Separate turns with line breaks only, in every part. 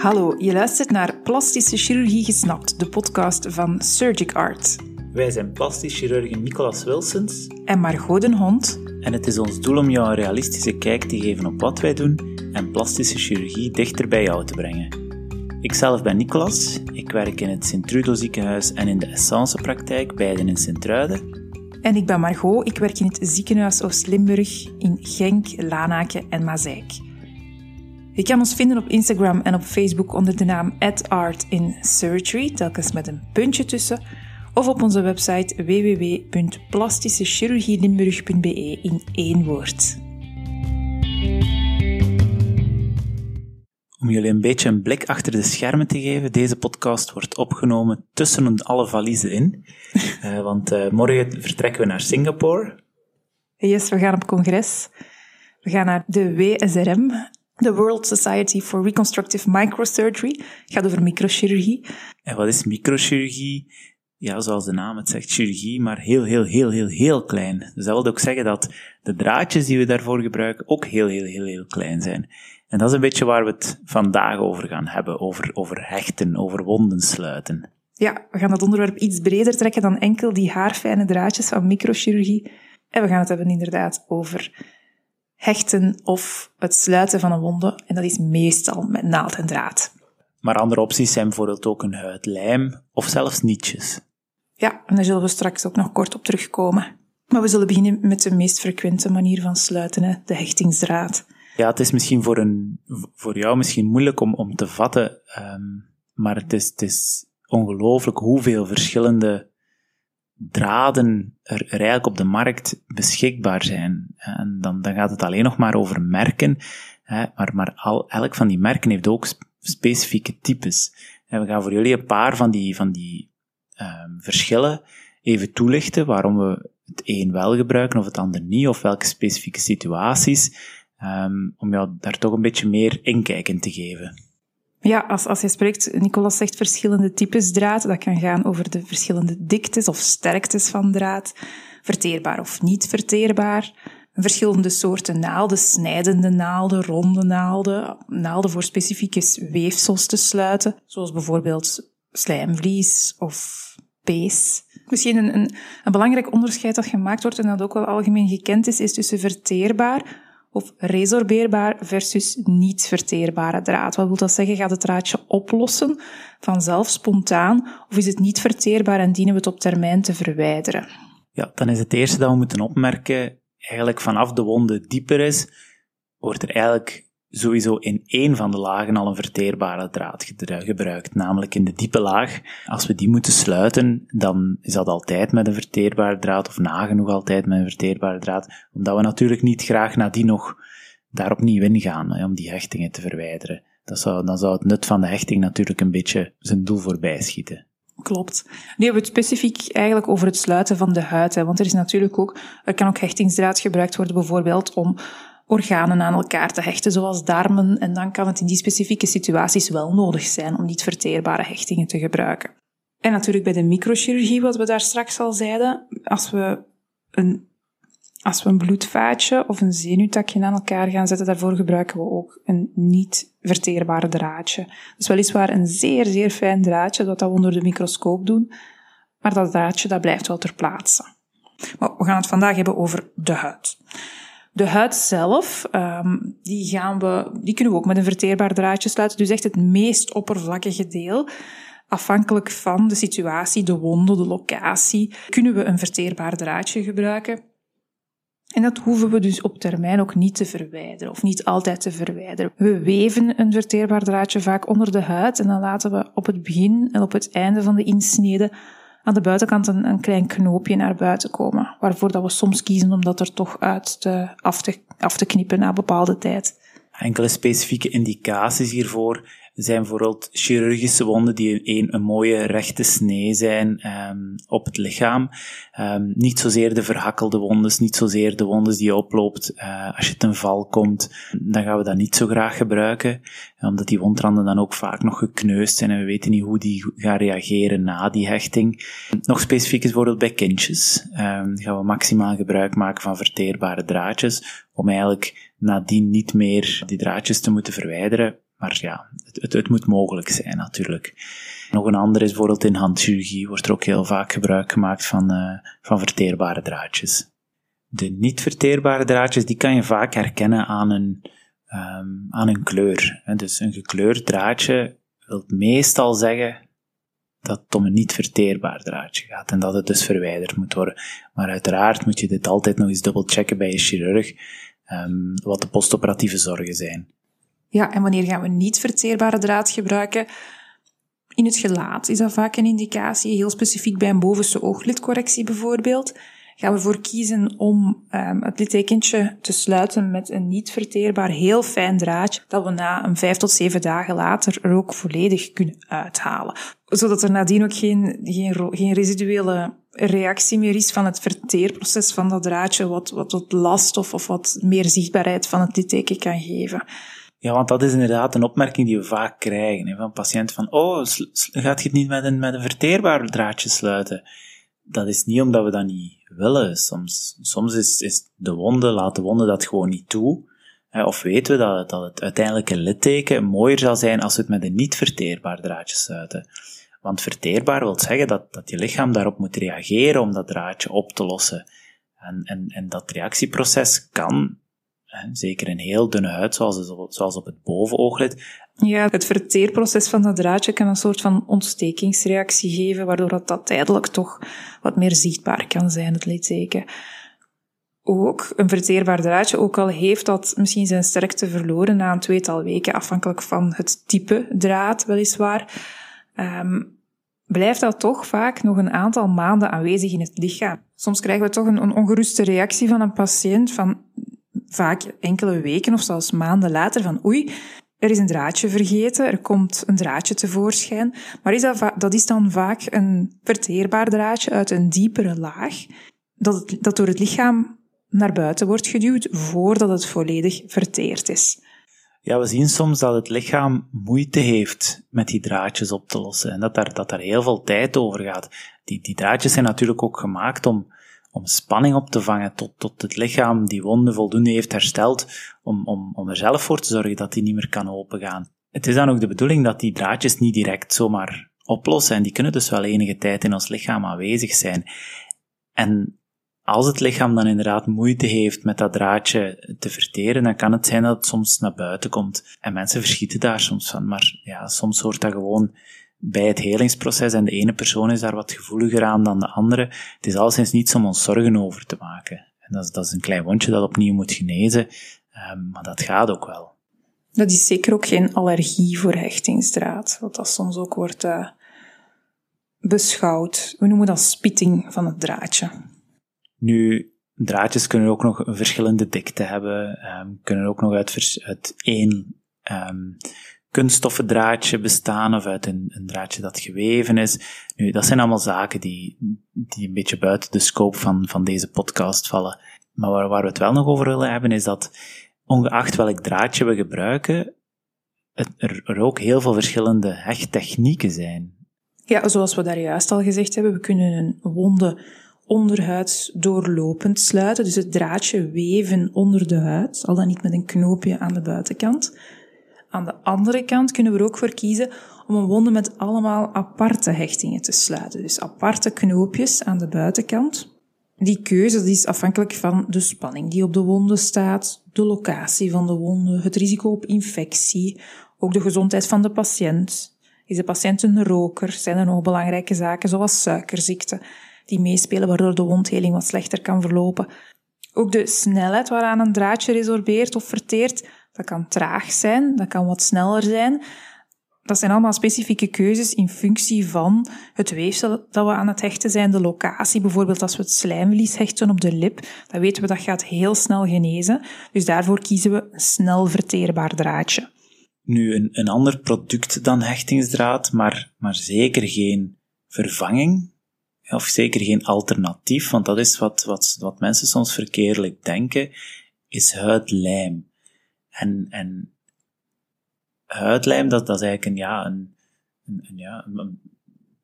Hallo, je luistert naar Plastische Chirurgie Gesnapt, de podcast van Surgic Art.
Wij zijn plastisch chirurgen Nicolas Wilsons
En Margot den Hond.
en het is ons doel om jou een realistische kijk te geven op wat wij doen en plastische chirurgie dichter bij jou te brengen. Ikzelf ben Nicolas, ik werk in het Sint-Trudo ziekenhuis en in de Essence praktijk, beiden in Sint-Truiden.
En ik ben Margot, ik werk in het ziekenhuis Oost-Limburg in Genk, Lanaken en Mazeik. Je kan ons vinden op Instagram en op Facebook onder de naam @artinsurgery, telkens met een puntje tussen, of op onze website www.plastischechirurgielimburg.be in één woord.
Om jullie een beetje een blik achter de schermen te geven, deze podcast wordt opgenomen tussen alle valiezen in. Eh, want eh, morgen vertrekken we naar Singapore.
Yes, we gaan op congres. We gaan naar de WSRM, de World Society for Reconstructive Microsurgery. Gaat over microchirurgie.
En wat is microchirurgie? Ja, zoals de naam het zegt, chirurgie, maar heel, heel, heel, heel, heel klein. Dus dat wil ook zeggen dat de draadjes die we daarvoor gebruiken ook heel, heel, heel, heel klein zijn. En dat is een beetje waar we het vandaag over gaan hebben, over, over hechten, over wonden sluiten.
Ja, we gaan dat onderwerp iets breder trekken dan enkel die haarfijne draadjes van microchirurgie. En we gaan het hebben inderdaad over hechten of het sluiten van een wonde. En dat is meestal met naald en draad.
Maar andere opties zijn bijvoorbeeld ook een huidlijm of zelfs nietjes.
Ja, en daar zullen we straks ook nog kort op terugkomen. Maar we zullen beginnen met de meest frequente manier van sluiten, hè, de hechtingsdraad.
Ja, het is misschien voor, een, voor jou misschien moeilijk om, om te vatten, ehm, maar het is, het is ongelooflijk hoeveel verschillende draden er, er eigenlijk op de markt beschikbaar zijn. En dan, dan gaat het alleen nog maar over merken, hè, maar, maar al, elk van die merken heeft ook sp- specifieke types. En we gaan voor jullie een paar van die, van die ehm, verschillen even toelichten, waarom we het een wel gebruiken of het ander niet, of welke specifieke situaties, ehm, om jou daar toch een beetje meer inkijk in te geven.
Ja, als, als je spreekt, Nicolas zegt verschillende types draad. Dat kan gaan over de verschillende diktes of sterktes van draad. Verteerbaar of niet verteerbaar. Verschillende soorten naalden, snijdende naalden, ronde naalden. Naalden voor specifieke weefsels te sluiten. Zoals bijvoorbeeld slijmvlies of pees. Misschien een, een, een belangrijk onderscheid dat gemaakt wordt en dat ook wel algemeen gekend is, is tussen verteerbaar of resorbeerbaar versus niet verteerbare draad. Wat wil dat zeggen? Gaat het draadje oplossen vanzelf spontaan of is het niet verteerbaar en dienen we het op termijn te verwijderen?
Ja, dan is het eerste dat we moeten opmerken, eigenlijk vanaf de wonde dieper is, wordt er eigenlijk sowieso in één van de lagen al een verteerbare draad gebruikt, namelijk in de diepe laag. Als we die moeten sluiten, dan is dat altijd met een verteerbare draad, of nagenoeg altijd met een verteerbare draad, omdat we natuurlijk niet graag nadien nog daar opnieuw ingaan, hè, om die hechtingen te verwijderen. Dat zou, dan zou het nut van de hechting natuurlijk een beetje zijn doel voorbij schieten.
Klopt. Nu hebben we het specifiek eigenlijk over het sluiten van de huid. Hè, want er is natuurlijk ook, er kan ook hechtingsdraad gebruikt worden bijvoorbeeld om organen aan elkaar te hechten, zoals darmen. En dan kan het in die specifieke situaties wel nodig zijn om niet verteerbare hechtingen te gebruiken. En natuurlijk bij de microchirurgie, wat we daar straks al zeiden, als we een, als we een bloedvaatje of een zenuwtakje aan elkaar gaan zetten, daarvoor gebruiken we ook een niet verteerbare draadje. Dus weliswaar een zeer, zeer fijn draadje, dat we onder de microscoop doen, maar dat draadje dat blijft wel ter plaatse. Maar we gaan het vandaag hebben over de huid. De huid zelf, um, die, gaan we, die kunnen we ook met een verteerbaar draadje sluiten. Dus echt het meest oppervlakkige deel. Afhankelijk van de situatie, de wonde, de locatie, kunnen we een verteerbaar draadje gebruiken. En dat hoeven we dus op termijn ook niet te verwijderen, of niet altijd te verwijderen. We weven een verteerbaar draadje vaak onder de huid en dan laten we op het begin en op het einde van de insnede aan de buitenkant een, een klein knoopje naar buiten komen. Waarvoor dat we soms kiezen om dat er toch uit te, af, te, af te knippen na een bepaalde tijd.
Enkele specifieke indicaties hiervoor zijn bijvoorbeeld chirurgische wonden die een, een mooie rechte snee zijn um, op het lichaam. Um, niet zozeer de verhakkelde wondes, niet zozeer de wondes die oploopt uh, als je ten val komt. Dan gaan we dat niet zo graag gebruiken, omdat die wondranden dan ook vaak nog gekneusd zijn en we weten niet hoe die gaan reageren na die hechting. Nog specifiek is bijvoorbeeld bij kindjes. Um, gaan we maximaal gebruik maken van verteerbare draadjes om eigenlijk nadien niet meer die draadjes te moeten verwijderen, maar ja, het, het, moet mogelijk zijn natuurlijk. Nog een ander is bijvoorbeeld in handchirurgie wordt er ook heel vaak gebruik gemaakt van, uh, van verteerbare draadjes. De niet verteerbare draadjes, die kan je vaak herkennen aan een, um, aan een kleur. Dus een gekleurd draadje wil meestal zeggen dat het om een niet verteerbaar draadje gaat en dat het dus verwijderd moet worden. Maar uiteraard moet je dit altijd nog eens dubbelchecken bij je chirurg, um, wat de postoperatieve zorgen zijn.
Ja, en wanneer gaan we niet verteerbare draad gebruiken? In het gelaat is dat vaak een indicatie, heel specifiek bij een bovenste ooglidcorrectie bijvoorbeeld gaan we voor kiezen om um, het littekentje te sluiten met een niet verteerbaar, heel fijn draadje, dat we na een vijf tot zeven dagen later er ook volledig kunnen uithalen. Zodat er nadien ook geen, geen, geen residuele reactie meer is van het verteerproces van dat draadje, wat, wat last of, of wat meer zichtbaarheid van het litteken kan geven.
Ja, want dat is inderdaad een opmerking die we vaak krijgen hè, van patiënten van, oh, gaat je het niet met een, met een verteerbaar draadje sluiten? Dat is niet omdat we dat niet willen. Soms, soms is, is de wonde, laat de wonde dat gewoon niet toe. Of weten we dat, dat het uiteindelijke litteken mooier zal zijn als we het met een niet verteerbaar draadje sluiten. Want verteerbaar wil zeggen dat, dat je lichaam daarop moet reageren om dat draadje op te lossen. En, en, en dat reactieproces kan, zeker in heel dunne huid, zoals, zoals op het bovenooglid.
Ja, het verteerproces van dat draadje kan een soort van ontstekingsreactie geven, waardoor dat, dat tijdelijk toch wat meer zichtbaar kan zijn, het litteken. Ook een verteerbaar draadje, ook al heeft dat misschien zijn sterkte verloren na een tweetal weken, afhankelijk van het type draad weliswaar, um, blijft dat toch vaak nog een aantal maanden aanwezig in het lichaam. Soms krijgen we toch een, een ongeruste reactie van een patiënt van vaak enkele weken of zelfs maanden later van oei, er is een draadje vergeten, er komt een draadje tevoorschijn, maar is dat, dat is dan vaak een verteerbaar draadje uit een diepere laag, dat, dat door het lichaam naar buiten wordt geduwd voordat het volledig verteerd is.
Ja, we zien soms dat het lichaam moeite heeft met die draadjes op te lossen en dat daar, dat daar heel veel tijd over gaat. Die, die draadjes zijn natuurlijk ook gemaakt om, om spanning op te vangen tot, tot het lichaam die wonde voldoende heeft hersteld om, om, om er zelf voor te zorgen dat die niet meer kan opengaan. Het is dan ook de bedoeling dat die draadjes niet direct zomaar oplossen en die kunnen dus wel enige tijd in ons lichaam aanwezig zijn. En als het lichaam dan inderdaad moeite heeft met dat draadje te verteren, dan kan het zijn dat het soms naar buiten komt. En mensen verschieten daar soms van, maar ja, soms hoort dat gewoon bij het helingsproces en de ene persoon is daar wat gevoeliger aan dan de andere. Het is alleszins niets om ons zorgen over te maken. En dat is, dat is een klein wondje dat opnieuw moet genezen, um, maar dat gaat ook wel.
Dat is zeker ook geen allergie voor hechtingsdraad, wat dat soms ook wordt uh, beschouwd. We noemen dat spitting van het draadje.
Nu, draadjes kunnen ook nog een verschillende dikte hebben, um, kunnen ook nog uit, uit één um, kunststoffen draadje bestaan of uit een, een, draadje dat geweven is. Nu, dat zijn allemaal zaken die, die een beetje buiten de scope van, van deze podcast vallen. Maar waar, waar we het wel nog over willen hebben, is dat ongeacht welk draadje we gebruiken, er, er ook heel veel verschillende hechttechnieken zijn.
Ja, zoals we daar juist al gezegd hebben, we kunnen een wonde onderhuids doorlopend sluiten, dus het draadje weven onder de huid, al dan niet met een knoopje aan de buitenkant. Aan de andere kant kunnen we er ook voor kiezen om een wonde met allemaal aparte hechtingen te sluiten. Dus aparte knoopjes aan de buitenkant. Die keuze is afhankelijk van de spanning die op de wonde staat, de locatie van de wonde, het risico op infectie, ook de gezondheid van de patiënt. Is de patiënt een roker? Zijn er nog belangrijke zaken zoals suikerziekte die meespelen waardoor de wondheling wat slechter kan verlopen? Ook de snelheid waaraan een draadje resorbeert of verteert dat kan traag zijn, dat kan wat sneller zijn. Dat zijn allemaal specifieke keuzes in functie van het weefsel dat we aan het hechten zijn, de locatie. Bijvoorbeeld als we het slijmvlies hechten op de lip, dan weten we dat gaat heel snel genezen. Dus daarvoor kiezen we een snel verteerbaar draadje.
Nu, een, een ander product dan hechtingsdraad, maar, maar zeker geen vervanging, of zeker geen alternatief, want dat is wat, wat, wat mensen soms verkeerlijk denken, is huidlijm. En, en huidlijm, dat, dat is eigenlijk een, ja, een, een, ja, een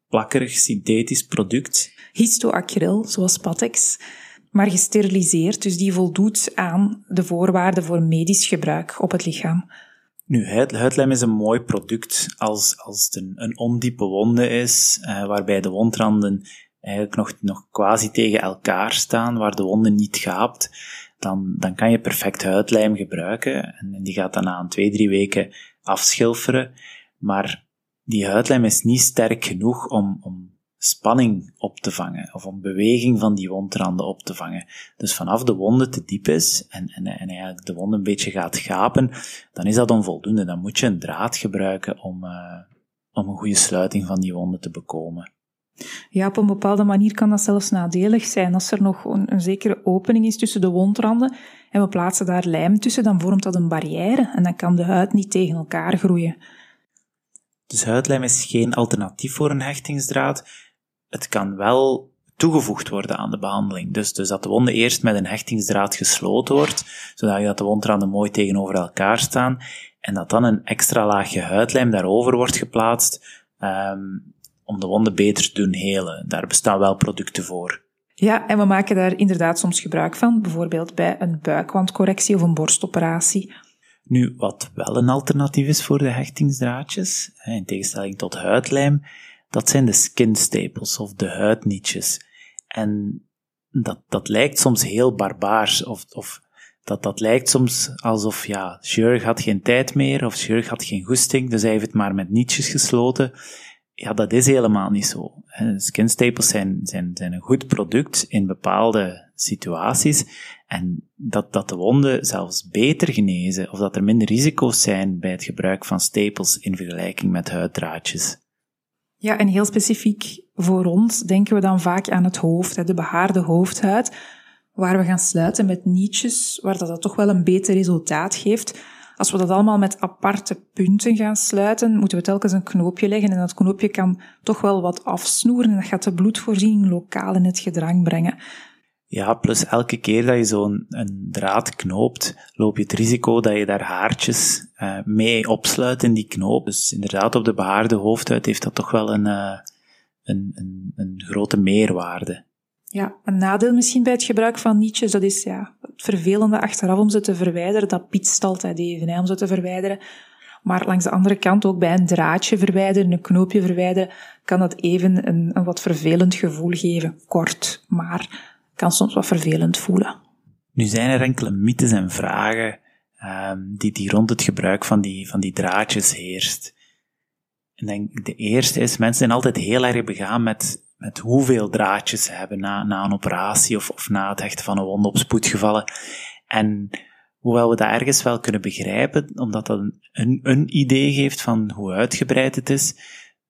plakkerig synthetisch product.
Histoacryl, zoals Patex, maar gesteriliseerd, dus die voldoet aan de voorwaarden voor medisch gebruik op het lichaam.
Nu, huidlijm is een mooi product als, als het een, een ondiepe wonde is, uh, waarbij de wondranden eigenlijk nog, nog quasi tegen elkaar staan, waar de wonde niet gaapt, dan, dan kan je perfect huidlijm gebruiken. En die gaat dan na twee, drie weken afschilferen. Maar die huidlijm is niet sterk genoeg om, om spanning op te vangen, of om beweging van die wondranden op te vangen. Dus vanaf de wonde te diep is en, en, en eigenlijk de wonde een beetje gaat gapen, dan is dat onvoldoende. Dan moet je een draad gebruiken om, uh, om een goede sluiting van die wonde te bekomen.
Ja, op een bepaalde manier kan dat zelfs nadelig zijn. Als er nog een, zekere opening is tussen de wondranden en we plaatsen daar lijm tussen, dan vormt dat een barrière en dan kan de huid niet tegen elkaar groeien.
Dus huidlijm is geen alternatief voor een hechtingsdraad. Het kan wel toegevoegd worden aan de behandeling. Dus, dus dat de wonde eerst met een hechtingsdraad gesloten wordt, zodat dat de wondranden mooi tegenover elkaar staan, en dat dan een extra laagje huidlijm daarover wordt geplaatst, um, om de wonden beter te doen helen. Daar bestaan wel producten voor.
Ja, en we maken daar inderdaad soms gebruik van, bijvoorbeeld bij een buikwandcorrectie of een borstoperatie.
Nu, wat wel een alternatief is voor de hechtingsdraadjes, in tegenstelling tot huidlijm, dat zijn de skin staples of de huidnietjes. En dat, dat lijkt soms heel barbaars, of, of dat, dat lijkt soms alsof, ja, chirurg had geen tijd meer, of chirurg had geen goesting, dus hij heeft het maar met nietjes gesloten. Ja, dat is helemaal niet zo. Skin staples zijn, zijn, zijn een goed product in bepaalde situaties. En dat, dat de wonden zelfs beter genezen, of dat er minder risico's zijn bij het gebruik van staples in vergelijking met huiddraadjes.
Ja, en heel specifiek voor ons denken we dan vaak aan het hoofd, de behaarde hoofdhuid, waar we gaan sluiten met nietjes, waar dat, dat toch wel een beter resultaat geeft. Als we dat allemaal met aparte punten gaan sluiten, moeten we telkens een knoopje leggen en dat knoopje kan toch wel wat afsnoeren en dat gaat de bloedvoorziening lokaal in het gedrang brengen.
Ja, plus elke keer dat je zo'n draad knoopt, loop je het risico dat je daar haartjes uh, mee opsluit in die knoop. Dus inderdaad, op de behaarde hoofdhuid heeft dat toch wel een, uh, een, een, een, grote meerwaarde.
Ja, een nadeel misschien bij het gebruik van nietjes, dat is ja, het vervelende achteraf om ze te verwijderen. Dat pietst altijd even, hè, om ze te verwijderen. Maar langs de andere kant, ook bij een draadje verwijderen, een knoopje verwijderen, kan dat even een, een wat vervelend gevoel geven. Kort, maar kan soms wat vervelend voelen.
Nu zijn er enkele mythes en vragen um, die, die rond het gebruik van die, van die draadjes heerst. En denk, de eerste is, mensen zijn altijd heel erg begaan met, met hoeveel draadjes ze hebben na, na een operatie of, of na het hechten van een wond op spoedgevallen. En hoewel we dat ergens wel kunnen begrijpen, omdat dat een, een idee geeft van hoe uitgebreid het is,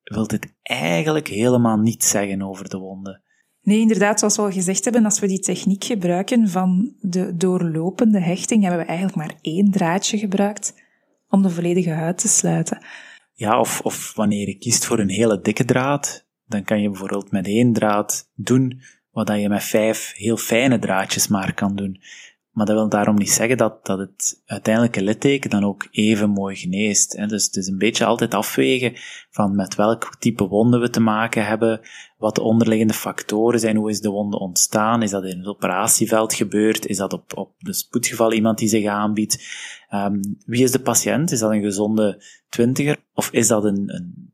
wil dit eigenlijk helemaal niets zeggen over de wonden.
Nee, inderdaad, zoals we al gezegd hebben, als we die techniek gebruiken van de doorlopende hechting, hebben we eigenlijk maar één draadje gebruikt om de volledige huid te sluiten.
Ja, of, of wanneer je kiest voor een hele dikke draad, dan kan je bijvoorbeeld met één draad doen wat je met vijf heel fijne draadjes maar kan doen. Maar dat wil daarom niet zeggen dat, dat het uiteindelijke litteken dan ook even mooi geneest. Hè. Dus het is een beetje altijd afwegen van met welk type wonden we te maken hebben, wat de onderliggende factoren zijn, hoe is de wonde ontstaan, is dat in het operatieveld gebeurd, is dat op, op de spoedgeval iemand die zich aanbiedt, um, wie is de patiënt, is dat een gezonde twintiger, of is dat een, een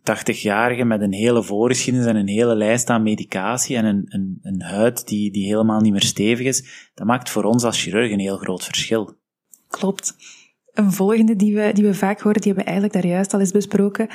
80-jarige met een hele voorgeschiedenis en een hele lijst aan medicatie en een, een, een huid die, die helemaal niet meer stevig is, dat maakt voor ons als chirurg een heel groot verschil.
Klopt. Een volgende die we, die we vaak horen, die hebben we eigenlijk daar juist al eens besproken,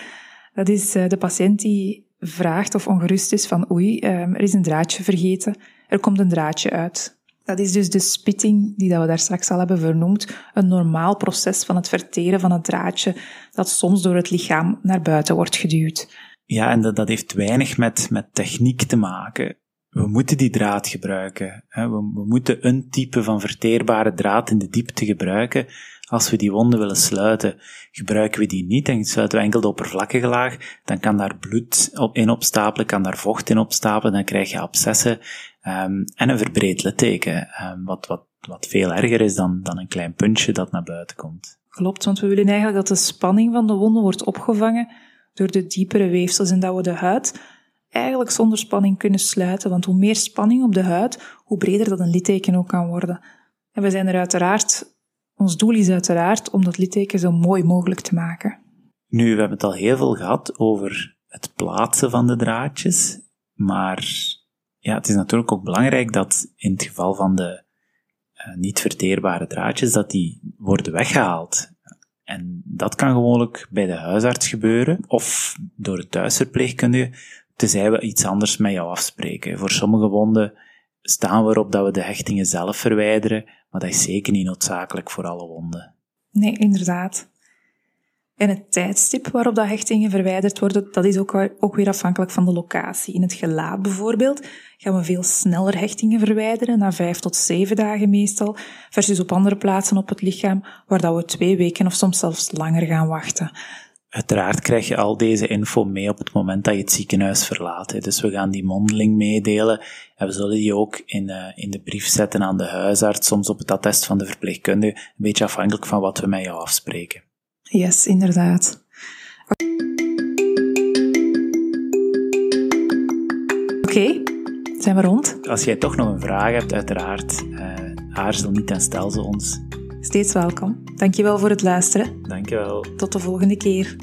dat is eh, de patiënt die vraagt of ongerust is van oei, ehm, er is een draadje vergeten, er komt een draadje uit. Dat is dus de spitting die dat we daar straks al hebben vernoemd. Een normaal proces van het verteren van het draadje dat soms door het lichaam naar buiten wordt geduwd.
Ja, en dat, heeft weinig met, met techniek te maken. We moeten die draad gebruiken. We, we moeten een type van verteerbare draad in de diepte gebruiken als we die wonden willen sluiten. Gebruiken we die niet en sluiten we enkel de oppervlakkige laag, dan kan daar bloed in opstapelen, kan daar vocht in opstapelen, dan krijg je abscessen um, en een verbreed litteken, um, wat, wat, wat veel erger is dan, dan een klein puntje dat naar buiten komt.
Klopt, want we willen eigenlijk dat de spanning van de wonden wordt opgevangen door de diepere weefsels en dat we de huid eigenlijk zonder spanning kunnen sluiten. Want hoe meer spanning op de huid, hoe breder dat een litteken ook kan worden. En we zijn er uiteraard Ons doel is uiteraard om dat litteken zo mooi mogelijk te maken.
Nu, we hebben het al heel veel gehad over het plaatsen van de draadjes, maar ja, het is natuurlijk ook belangrijk dat in het geval van de uh, niet verteerbare draadjes, dat die worden weggehaald. En dat kan gewoonlijk bij de huisarts gebeuren, of door de thuisverpleegkundige, tenzij we iets anders met jou afspreken. Voor sommige wonden staan we erop dat we de hechtingen zelf verwijderen, maar dat is zeker niet noodzakelijk voor alle wonden.
Nee, inderdaad. En het tijdstip waarop dat hechtingen verwijderd worden, dat is ook, ook weer afhankelijk van de locatie. In het gelaat bijvoorbeeld gaan we veel sneller hechtingen verwijderen, na vijf tot zeven dagen meestal, versus op andere plaatsen op het lichaam, waar dat we twee weken of soms zelfs langer gaan wachten.
Uiteraard krijg je al deze info mee op het moment dat je het ziekenhuis verlaat. Dus we gaan die mondeling meedelen en we zullen die ook in, uh, in de brief zetten aan de huisarts, soms op het attest van de verpleegkundige, een beetje afhankelijk van wat we met jou afspreken.
Yes, inderdaad. Oké, zijn we rond?
Als jij toch nog een vraag hebt, uiteraard, uh, aarzel niet en stel ze ons.
Steeds welkom. Dankjewel voor het luisteren.
Dankjewel.
Tot de volgende keer.